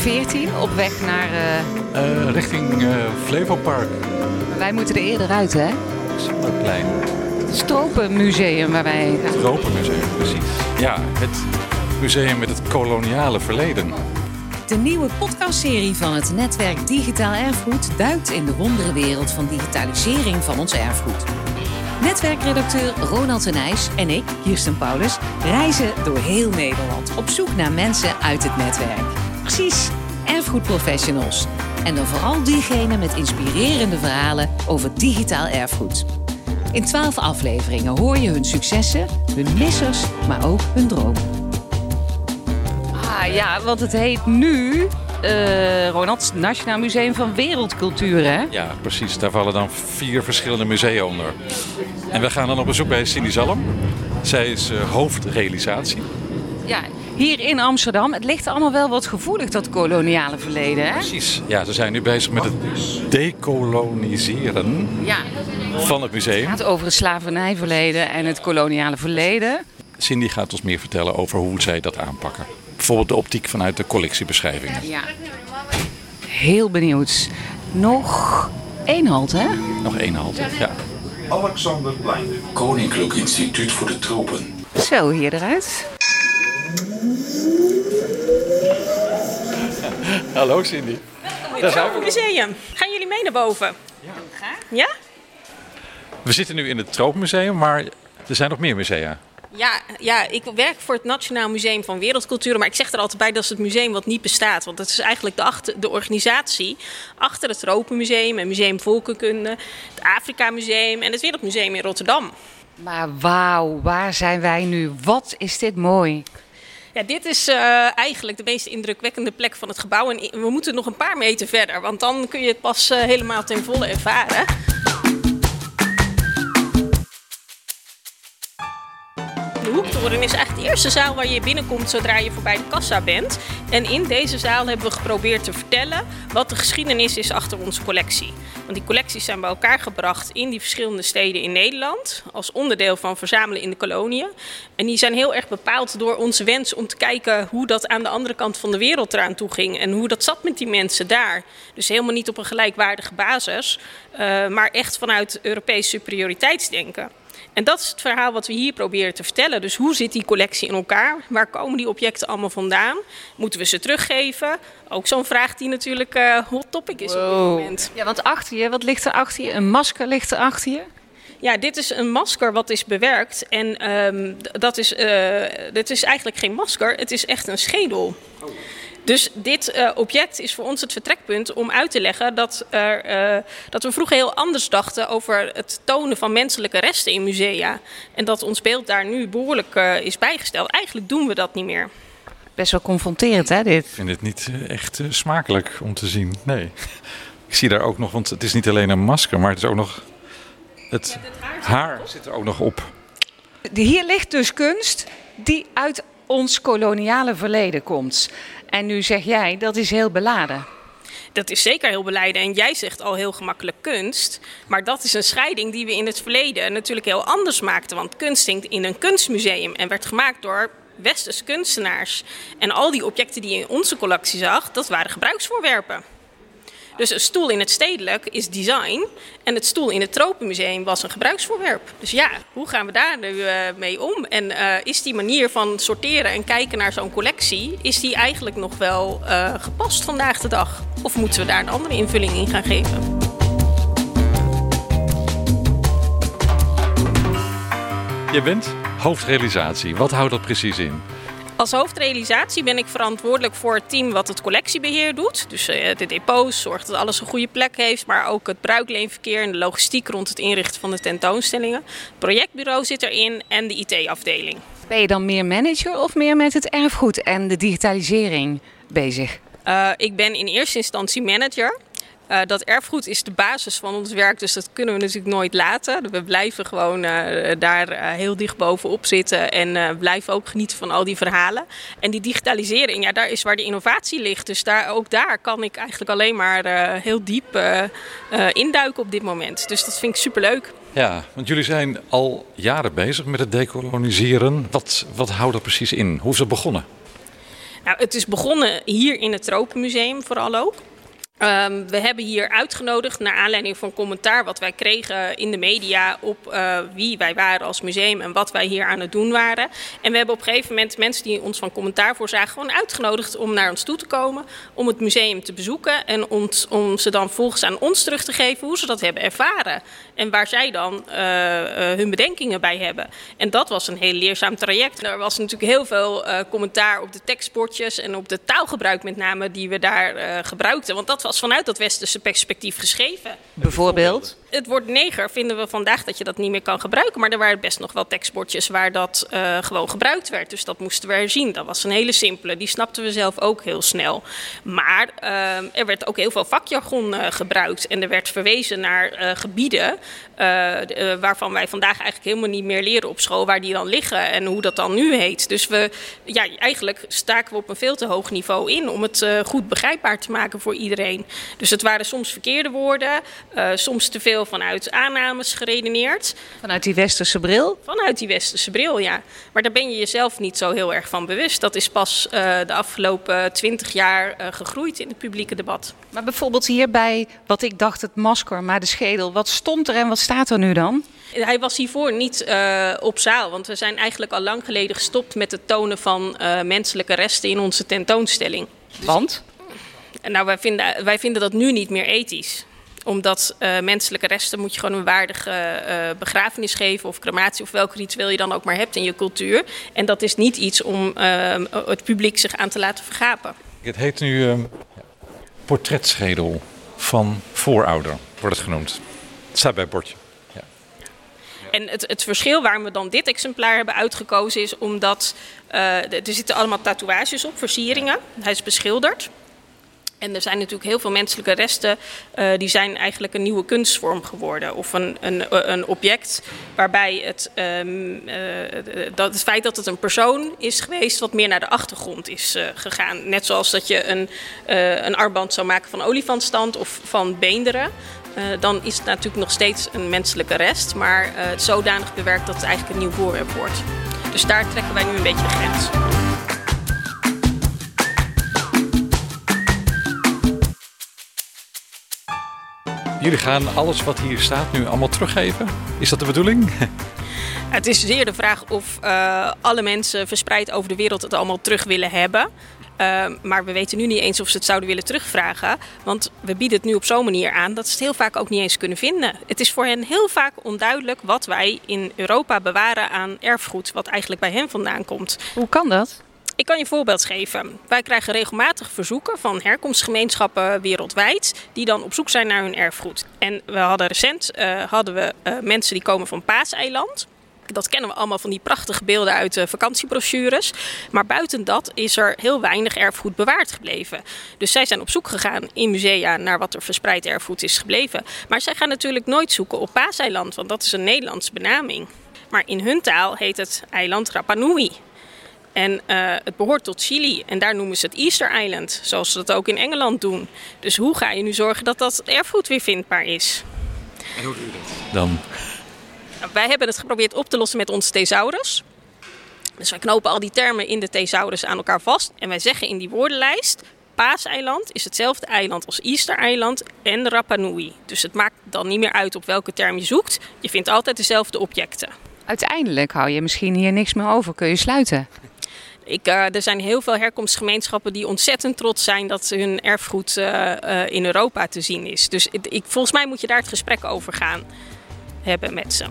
14 op weg naar... Uh... richting uh, Flevopark. Wij moeten er eerder uit, hè? Zomerplein. Het Stropenmuseum waar wij... Het Tropenmuseum, precies. Ja, het museum met het koloniale verleden. De nieuwe podcastserie van het netwerk Digitaal Erfgoed duikt in de wonderenwereld van digitalisering van ons erfgoed. Netwerkredacteur Ronald Tenijs en ik, Kirsten Paulus, reizen door heel Nederland op zoek naar mensen uit het netwerk. Precies, erfgoedprofessionals. En dan vooral diegenen met inspirerende verhalen over digitaal erfgoed. In twaalf afleveringen hoor je hun successen, hun missers, maar ook hun dromen. Ah ja, want het heet nu uh, Ronald, Nationaal Museum van Wereldcultuur, hè? Ja, precies. Daar vallen dan vier verschillende musea onder. En we gaan dan op bezoek bij Cindy Zalm. Zij is uh, hoofdrealisatie. Ja, hier in Amsterdam. Het ligt allemaal wel wat gevoelig, dat koloniale verleden, hè? Precies. Ja, ze zijn nu bezig met het decoloniseren ja. van het museum. Het gaat over het slavernijverleden en het koloniale verleden. Cindy gaat ons meer vertellen over hoe zij dat aanpakken bijvoorbeeld de optiek vanuit de collectiebeschrijvingen. Ja. Heel benieuwd. Nog één halte, hè? Nog één halte, ja. Alexanderplein. Koninklijk Instituut voor de Tropen. Zo, hier eruit. Hallo Cindy. Daar zijn we. Museum. Gaan jullie mee naar boven? Ja. Ja? We zitten nu in het Tropenmuseum, maar er zijn nog meer musea. Ja, ja, ik werk voor het Nationaal Museum van Wereldcultuur. Maar ik zeg er altijd bij dat is het museum wat niet bestaat. Want dat is eigenlijk de, achter, de organisatie achter het Tropenmuseum en Museum Volkenkunde, het Afrika Museum en het Wereldmuseum in Rotterdam. Maar wauw, waar zijn wij nu? Wat is dit mooi? Ja, dit is uh, eigenlijk de meest indrukwekkende plek van het gebouw. En we moeten nog een paar meter verder, want dan kun je het pas uh, helemaal ten volle ervaren. Hoektoren is eigenlijk de eerste zaal waar je binnenkomt zodra je voorbij de kassa bent. En in deze zaal hebben we geprobeerd te vertellen wat de geschiedenis is achter onze collectie. Want die collecties zijn bij elkaar gebracht in die verschillende steden in Nederland. Als onderdeel van verzamelen in de koloniën. En die zijn heel erg bepaald door onze wens om te kijken hoe dat aan de andere kant van de wereld eraan toe ging. En hoe dat zat met die mensen daar. Dus helemaal niet op een gelijkwaardige basis. Uh, maar echt vanuit Europees superioriteitsdenken. En dat is het verhaal wat we hier proberen te vertellen. Dus hoe zit die collectie in elkaar? Waar komen die objecten allemaal vandaan? Moeten we ze teruggeven? Ook zo'n vraag die natuurlijk uh, hot topic is op dit moment. Ja, want achter je, wat ligt er achter je? Een masker ligt er achter je? Ja, dit is een masker wat is bewerkt. En um, dat is, uh, dit is eigenlijk geen masker, het is echt een schedel. Oh. Dus dit uh, object is voor ons het vertrekpunt om uit te leggen dat, er, uh, dat we vroeger heel anders dachten over het tonen van menselijke resten in musea. En dat ons beeld daar nu behoorlijk uh, is bijgesteld. Eigenlijk doen we dat niet meer. Best wel confronterend, hè, dit? Ik vind het niet echt smakelijk om te zien. Nee. Ik zie daar ook nog, want het is niet alleen een masker, maar het is ook nog. Het, haar, zit er ook nog op. Hier ligt dus kunst die uit ons koloniale verleden komt. En nu zeg jij dat is heel beladen. Dat is zeker heel beleiden. En jij zegt al heel gemakkelijk kunst. Maar dat is een scheiding die we in het verleden natuurlijk heel anders maakten. Want kunst hinkt in een kunstmuseum en werd gemaakt door westerse kunstenaars. En al die objecten die je in onze collectie zag, dat waren gebruiksvoorwerpen. Dus een stoel in het stedelijk is design. En het stoel in het Tropenmuseum was een gebruiksvoorwerp. Dus ja, hoe gaan we daar nu uh, mee om? En uh, is die manier van sorteren en kijken naar zo'n collectie... is die eigenlijk nog wel uh, gepast vandaag de dag? Of moeten we daar een andere invulling in gaan geven? Je bent hoofdrealisatie. Wat houdt dat precies in? Als hoofdrealisatie ben ik verantwoordelijk voor het team wat het collectiebeheer doet. Dus uh, de depots, zorgt dat alles een goede plek heeft. Maar ook het bruikleenverkeer en de logistiek rond het inrichten van de tentoonstellingen. Het projectbureau zit erin en de IT-afdeling. Ben je dan meer manager of meer met het erfgoed en de digitalisering bezig? Uh, ik ben in eerste instantie manager. Uh, dat erfgoed is de basis van ons werk, dus dat kunnen we natuurlijk nooit laten. We blijven gewoon uh, daar uh, heel dicht bovenop zitten en blijven ook genieten van al die verhalen. En die digitalisering, ja, daar is waar de innovatie ligt. Dus daar, ook daar kan ik eigenlijk alleen maar heel diep induiken op dit moment. Dus dat vind ik superleuk. Ja, want jullie zijn al jaren bezig met het decoloniseren. Wat, wat houdt dat precies in? Hoe is het begonnen? Nou, het is begonnen hier in het Tropenmuseum vooral ook. Um, we hebben hier uitgenodigd naar aanleiding van commentaar wat wij kregen in de media op uh, wie wij waren als museum en wat wij hier aan het doen waren. En we hebben op een gegeven moment mensen die ons van commentaar voorzagen gewoon uitgenodigd om naar ons toe te komen, om het museum te bezoeken en om, om ze dan volgens aan ons terug te geven hoe ze dat hebben ervaren. En waar zij dan uh, uh, hun bedenkingen bij hebben. En dat was een heel leerzaam traject. Er was natuurlijk heel veel commentaar op de tekstbordjes en op de taalgebruik met name die we daar gebruikten. Want dat was was vanuit dat westerse perspectief geschreven. Bijvoorbeeld? Het woord neger vinden we vandaag dat je dat niet meer kan gebruiken. Maar er waren best nog wel tekstbordjes waar dat uh, gewoon gebruikt werd. Dus dat moesten we herzien. Dat was een hele simpele. Die snapten we zelf ook heel snel. Maar uh, er werd ook heel veel vakjargon uh, gebruikt. En er werd verwezen naar gebieden waarvan wij vandaag eigenlijk helemaal niet meer leren op school. Waar die dan liggen en hoe dat dan nu heet. Dus we, ja, eigenlijk staken we op een veel te hoog niveau in om het goed begrijpbaar te maken voor iedereen. Dus het waren soms verkeerde woorden, soms te veel vanuit aannames geredeneerd. Vanuit die westerse bril? Vanuit die westerse bril, ja. Maar daar ben je jezelf niet zo heel erg van bewust. Dat is pas uh, de afgelopen twintig jaar uh, gegroeid in het publieke debat. Maar bijvoorbeeld hierbij, wat ik dacht het masker, maar de schedel. Wat stond er en wat staat er nu dan? Hij was hiervoor niet uh, op zaal, want we zijn eigenlijk al lang geleden gestopt met het tonen van uh, menselijke resten in onze tentoonstelling. Want? Nou, wij vinden, wij vinden dat nu niet meer ethisch omdat uh, menselijke resten moet je gewoon een waardige uh, begrafenis geven of crematie of welk ritueel je dan ook maar hebt in je cultuur. En dat is niet iets om uh, het publiek zich aan te laten vergapen. Het heet nu uh, portretschedel van voorouder, wordt het genoemd. Het staat bij het bordje. Ja. En het, het, verschil waarom we dan dit exemplaar hebben uitgekozen is omdat er zitten allemaal tatoeages op, versieringen. Hij is beschilderd. En er zijn natuurlijk heel veel menselijke resten uh, die zijn eigenlijk een nieuwe kunstvorm geworden. Of een, een, een object waarbij het, um, uh, dat het feit dat het een persoon is geweest wat meer naar de achtergrond is uh, gegaan. Net zoals dat je een, een armband zou maken van olifantstand of van beenderen. dan is het natuurlijk nog steeds een menselijke rest, maar zodanig bewerkt dat het eigenlijk een nieuw voorwerp wordt. Dus daar trekken wij nu een beetje de grens. Jullie gaan alles wat hier staat nu allemaal teruggeven? Is dat de bedoeling? Het is zeer de vraag of uh, alle mensen verspreid over de wereld het allemaal terug willen hebben. Uh, maar we weten nu niet eens of ze het zouden willen terugvragen. Want we bieden het nu op zo'n manier aan dat ze het heel vaak ook niet eens kunnen vinden. Het is voor hen heel vaak onduidelijk wat wij in Europa bewaren aan erfgoed, wat eigenlijk bij hen vandaan komt. Hoe kan dat? Ik kan je een voorbeeld geven. Wij krijgen regelmatig verzoeken van herkomstgemeenschappen wereldwijd die dan op zoek zijn naar hun erfgoed. En we hadden recent uh, hadden we uh, mensen die komen van Paaseiland. Dat kennen we allemaal van die prachtige beelden uit de vakantiebrochures. Maar buiten dat is er heel weinig erfgoed bewaard gebleven. Dus zij zijn op zoek gegaan in musea naar wat er verspreid erfgoed is gebleven. Maar zij gaan natuurlijk nooit zoeken op Paaseiland, want dat is een Nederlandse benaming. Maar in hun taal heet het eiland Rapa Nui. En uh, het behoort tot Chili en daar noemen ze het Easter Island, zoals ze dat ook in Engeland doen. Dus hoe ga je nu zorgen dat dat erfgoed weer vindbaar is? En hoe doe je dat dan? Wij hebben het geprobeerd op te lossen met onze thesaurus. Dus wij knopen al die termen in de thesaurus aan elkaar vast. En wij zeggen in die woordenlijst: Paaseiland is hetzelfde eiland als Easter-eiland en Rapa Nui. Dus het maakt dan niet meer uit op welke term je zoekt. Je vindt altijd dezelfde objecten. Uiteindelijk hou je misschien hier niks meer over. Kun je sluiten? Ik, uh, er zijn heel veel herkomstgemeenschappen die ontzettend trots zijn dat hun erfgoed uh, uh, in Europa te zien is. Dus ik, volgens mij moet je daar het gesprek over gaan hebben met ze.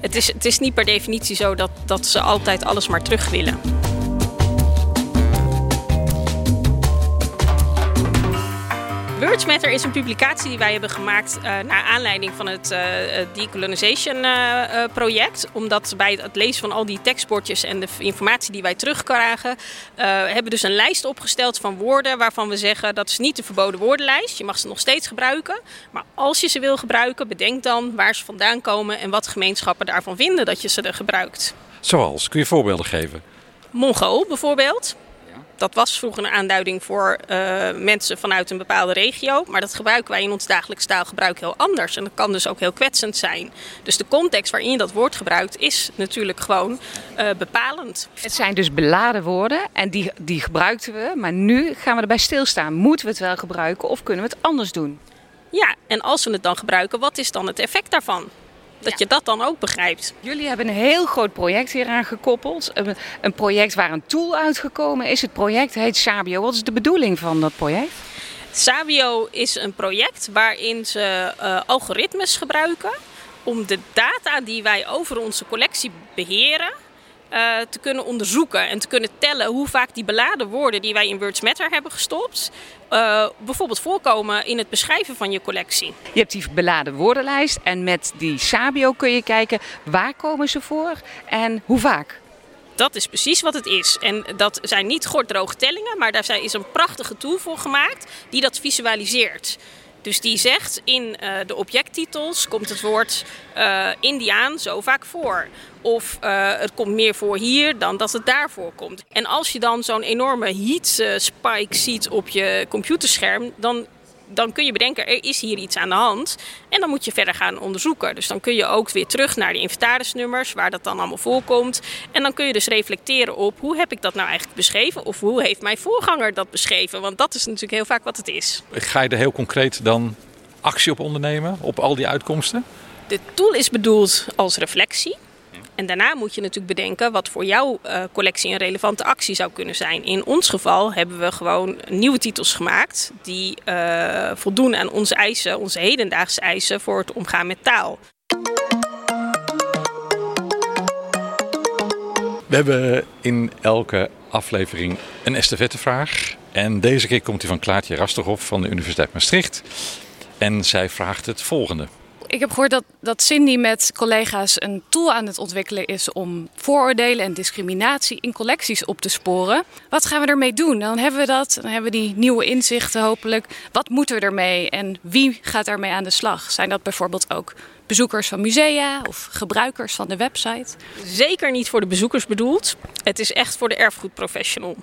Het is, het is niet per definitie zo dat, dat ze altijd alles maar terug willen. Words Matter is een publicatie die wij hebben gemaakt uh, naar aanleiding van het uh, Decolonization uh, project. Omdat bij het lezen van al die tekstbordjes en de informatie die wij terugkrijgen, hebben we dus een lijst opgesteld van woorden waarvan we zeggen dat is niet de verboden woordenlijst. Je mag ze nog steeds gebruiken. Maar als je ze wil gebruiken, bedenk dan waar ze vandaan komen en wat gemeenschappen daarvan vinden dat je ze er gebruikt. Zoals, kun je voorbeelden geven? Mongool bijvoorbeeld. Dat was vroeger een aanduiding voor uh, mensen vanuit een bepaalde regio. Maar dat gebruiken wij in ons dagelijks taalgebruik heel anders. En dat kan dus ook heel kwetsend zijn. Dus de context waarin je dat woord gebruikt is natuurlijk gewoon uh, bepalend. Het zijn dus beladen woorden en die, die gebruikten we. Maar nu gaan we erbij stilstaan. Moeten we het wel gebruiken of kunnen we het anders doen? Ja, en als we het dan gebruiken, wat is dan het effect daarvan? Dat je dat dan ook begrijpt. Jullie hebben een heel groot project hieraan gekoppeld. Een project waar een tool uitgekomen is. Het project heet Sabio. Wat is de bedoeling van dat project? Sabio is een project waarin ze uh, algoritmes gebruiken om de data die wij over onze collectie beheren uh, te kunnen onderzoeken en te kunnen tellen hoe vaak die beladen woorden die wij in Words Matter hebben gestopt, uh, bijvoorbeeld voorkomen in het beschrijven van je collectie. Je hebt die beladen woordenlijst en met die Sabio kun je kijken waar komen ze voor en hoe vaak. Dat is precies wat het is. En dat zijn niet gordroge tellingen, maar daar is een prachtige tool voor gemaakt die dat visualiseert. Dus die zegt in uh, de objecttitels komt het woord uh, Indiaan zo vaak voor. Of uh, het komt meer voor hier dan dat het daarvoor komt. En als je dan zo'n enorme heat spike ziet op je computerscherm, dan dan kun je bedenken, er is hier iets aan de hand. En dan moet je verder gaan onderzoeken. Dus dan kun je ook weer terug naar de inventarisnummers, waar dat dan allemaal voorkomt. En dan kun je dus reflecteren op, hoe heb ik dat nou eigenlijk beschreven? Of hoe heeft mijn voorganger dat beschreven? Want dat is natuurlijk heel vaak wat het is. Ga je er heel concreet dan actie op ondernemen, op al die uitkomsten? De tool is bedoeld als reflectie. En daarna moet je natuurlijk bedenken wat voor jouw uh, collectie een relevante actie zou kunnen zijn. In ons geval hebben we gewoon nieuwe titels gemaakt die uh, voldoen aan onze eisen, onze hedendaagse eisen voor het omgaan met taal. We hebben in elke aflevering een estafettevraag. En deze keer komt die van Klaartje Rasterhoff van de Universiteit Maastricht. En zij vraagt het volgende ik heb gehoord dat, dat Cindy met collega's een tool aan het ontwikkelen is om vooroordelen en discriminatie in collecties op te sporen. Wat gaan we ermee doen? Dan hebben we dat, dan hebben we die nieuwe inzichten hopelijk. Wat moeten we ermee en wie gaat daarmee aan de slag? Zijn dat bijvoorbeeld ook bezoekers van musea of gebruikers van de website? Zeker niet voor de bezoekers bedoeld. Het is echt voor de erfgoedprofessional.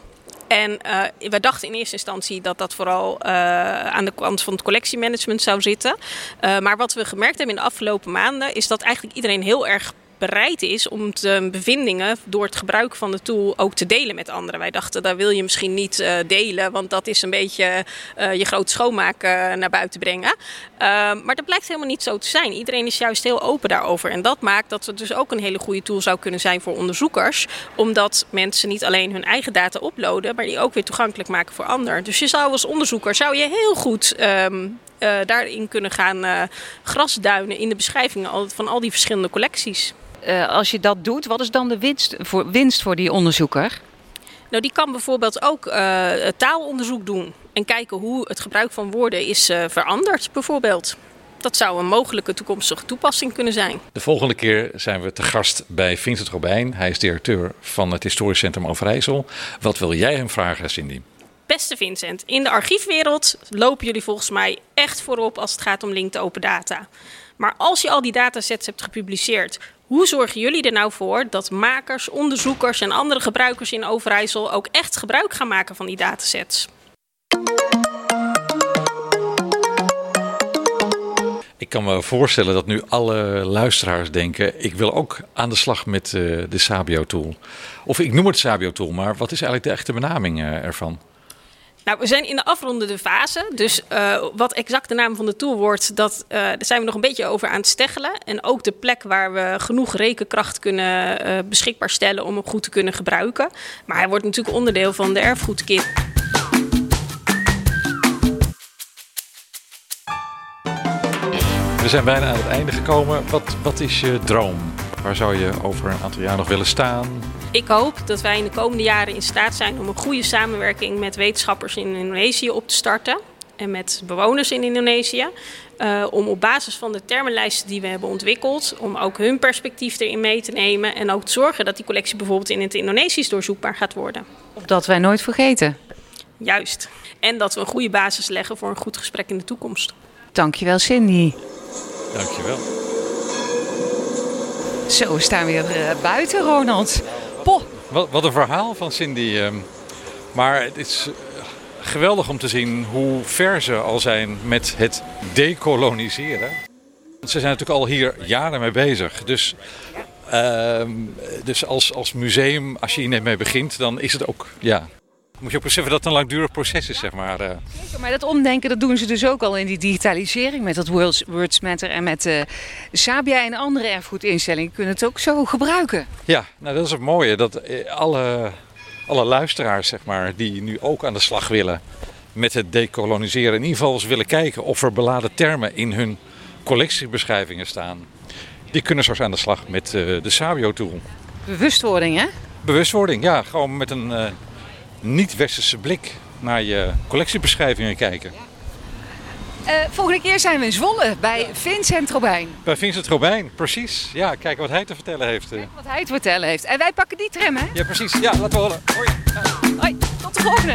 En uh, we dachten in eerste instantie dat dat vooral uh, aan de kant van het collectiemanagement zou zitten. Uh, maar wat we gemerkt hebben in de afgelopen maanden is dat eigenlijk iedereen heel erg bereid is om de bevindingen door het gebruik van de tool ook te delen met anderen. Wij dachten, daar wil je misschien niet uh, delen, want dat is een beetje uh, je groot schoonmaak uh, naar buiten brengen. maar dat blijkt helemaal niet zo te zijn. Iedereen is juist heel open daarover. En dat maakt dat het dus ook een hele goede tool zou kunnen zijn voor onderzoekers. Omdat mensen niet alleen hun eigen data uploaden, maar die ook weer toegankelijk maken voor anderen. Dus je zou als onderzoeker zou je heel goed uh, daarin kunnen gaan grasduinen in de beschrijvingen van al die verschillende collecties. Uh, als je dat doet, wat is dan de winst voor, winst voor die onderzoeker? Nou, die kan bijvoorbeeld ook taalonderzoek doen en kijken hoe het gebruik van woorden is veranderd, bijvoorbeeld. Dat zou een mogelijke toekomstige toepassing kunnen zijn. De volgende keer zijn we te gast bij Vincent Robijn. Hij is directeur van het Historisch Centrum Overijssel. Wat wil jij hem vragen, Cindy? Beste Vincent, in de archiefwereld lopen jullie volgens mij echt voorop als het gaat om linked open data. Maar als je al die datasets hebt gepubliceerd, hoe zorgen jullie er nou voor dat makers, onderzoekers en andere gebruikers in Overijssel ook echt gebruik gaan maken van die datasets? Ik kan me voorstellen dat nu alle luisteraars denken: ik wil ook aan de slag met uh, de Sabio-tool. Of ik noem het Sabio-tool, maar wat is eigenlijk de echte benaming uh, ervan? Nou, we zijn in de afrondende fase. Dus uh, wat exact de naam van de tool wordt, dat, uh, daar zijn we nog een beetje over aan het steggelen. En ook de plek waar we genoeg rekenkracht kunnen uh, beschikbaar stellen om hem goed te kunnen gebruiken. Maar hij wordt natuurlijk onderdeel van de erfgoedkit. We zijn bijna aan het einde gekomen. Wat, wat is je droom? Waar zou je over een aantal jaar nog willen staan? Ik hoop dat wij in de komende jaren in staat zijn om een goede samenwerking met wetenschappers in Indonesië op te starten. En met bewoners in Indonesië. Uh, om op basis van de termenlijsten die we hebben ontwikkeld, om ook hun perspectief erin mee te nemen. En ook te zorgen dat die collectie bijvoorbeeld in het Indonesisch doorzoekbaar gaat worden. Opdat wij nooit vergeten. Juist. En dat we een goede basis leggen voor een goed gesprek in de toekomst. Dankjewel, Cindy. Dankjewel. Zo, we staan weer uh, buiten, Ronald. Poh. Wat, wat, een verhaal van Cindy. Uh, Maar het is geweldig om te zien hoe ver ze al zijn met het decoloniseren. Ze zijn natuurlijk al hier jaren mee bezig. Dus, ehm, dus als, als museum, als je hier net mee begint, dan is het ook. Ja, moet je ook beseffen dat het een langdurig proces is, zeg maar. eh. Maar dat omdenken, dat doen ze dus ook al in die digitalisering met dat Words, Words Matter en met eh Sabia en andere erfgoedinstellingen kunnen het ook zo gebruiken. Ja, nou dat is het mooie. Dat eh, alle, alle luisteraars, zeg maar, die nu ook aan de slag willen met het decoloniseren, in ieder geval eens willen kijken of er beladen termen in hun collectiebeschrijvingen staan. Die kunnen straks aan de slag met de Sabio-tool. Bewustwording, hè? Bewustwording, ja, gewoon met een niet-westerse blik naar je collectiebeschrijvingen kijken. Eh, volgende keer zijn we in Zwolle bij Vincent Robijn. Bij Vincent Robijn, precies. Ja, kijken wat hij te vertellen heeft. eh. Wat hij te vertellen heeft. En wij pakken die tram, hè? Ja, precies. Ja, laten we horen. Hoi. Hoi, tot de volgende.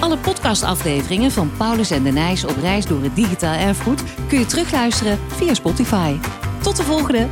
Alle podcastafleveringen van Paulus en de Nijs op reis door het digitaal erfgoed kun je terugluisteren via Spotify. Tot de volgende!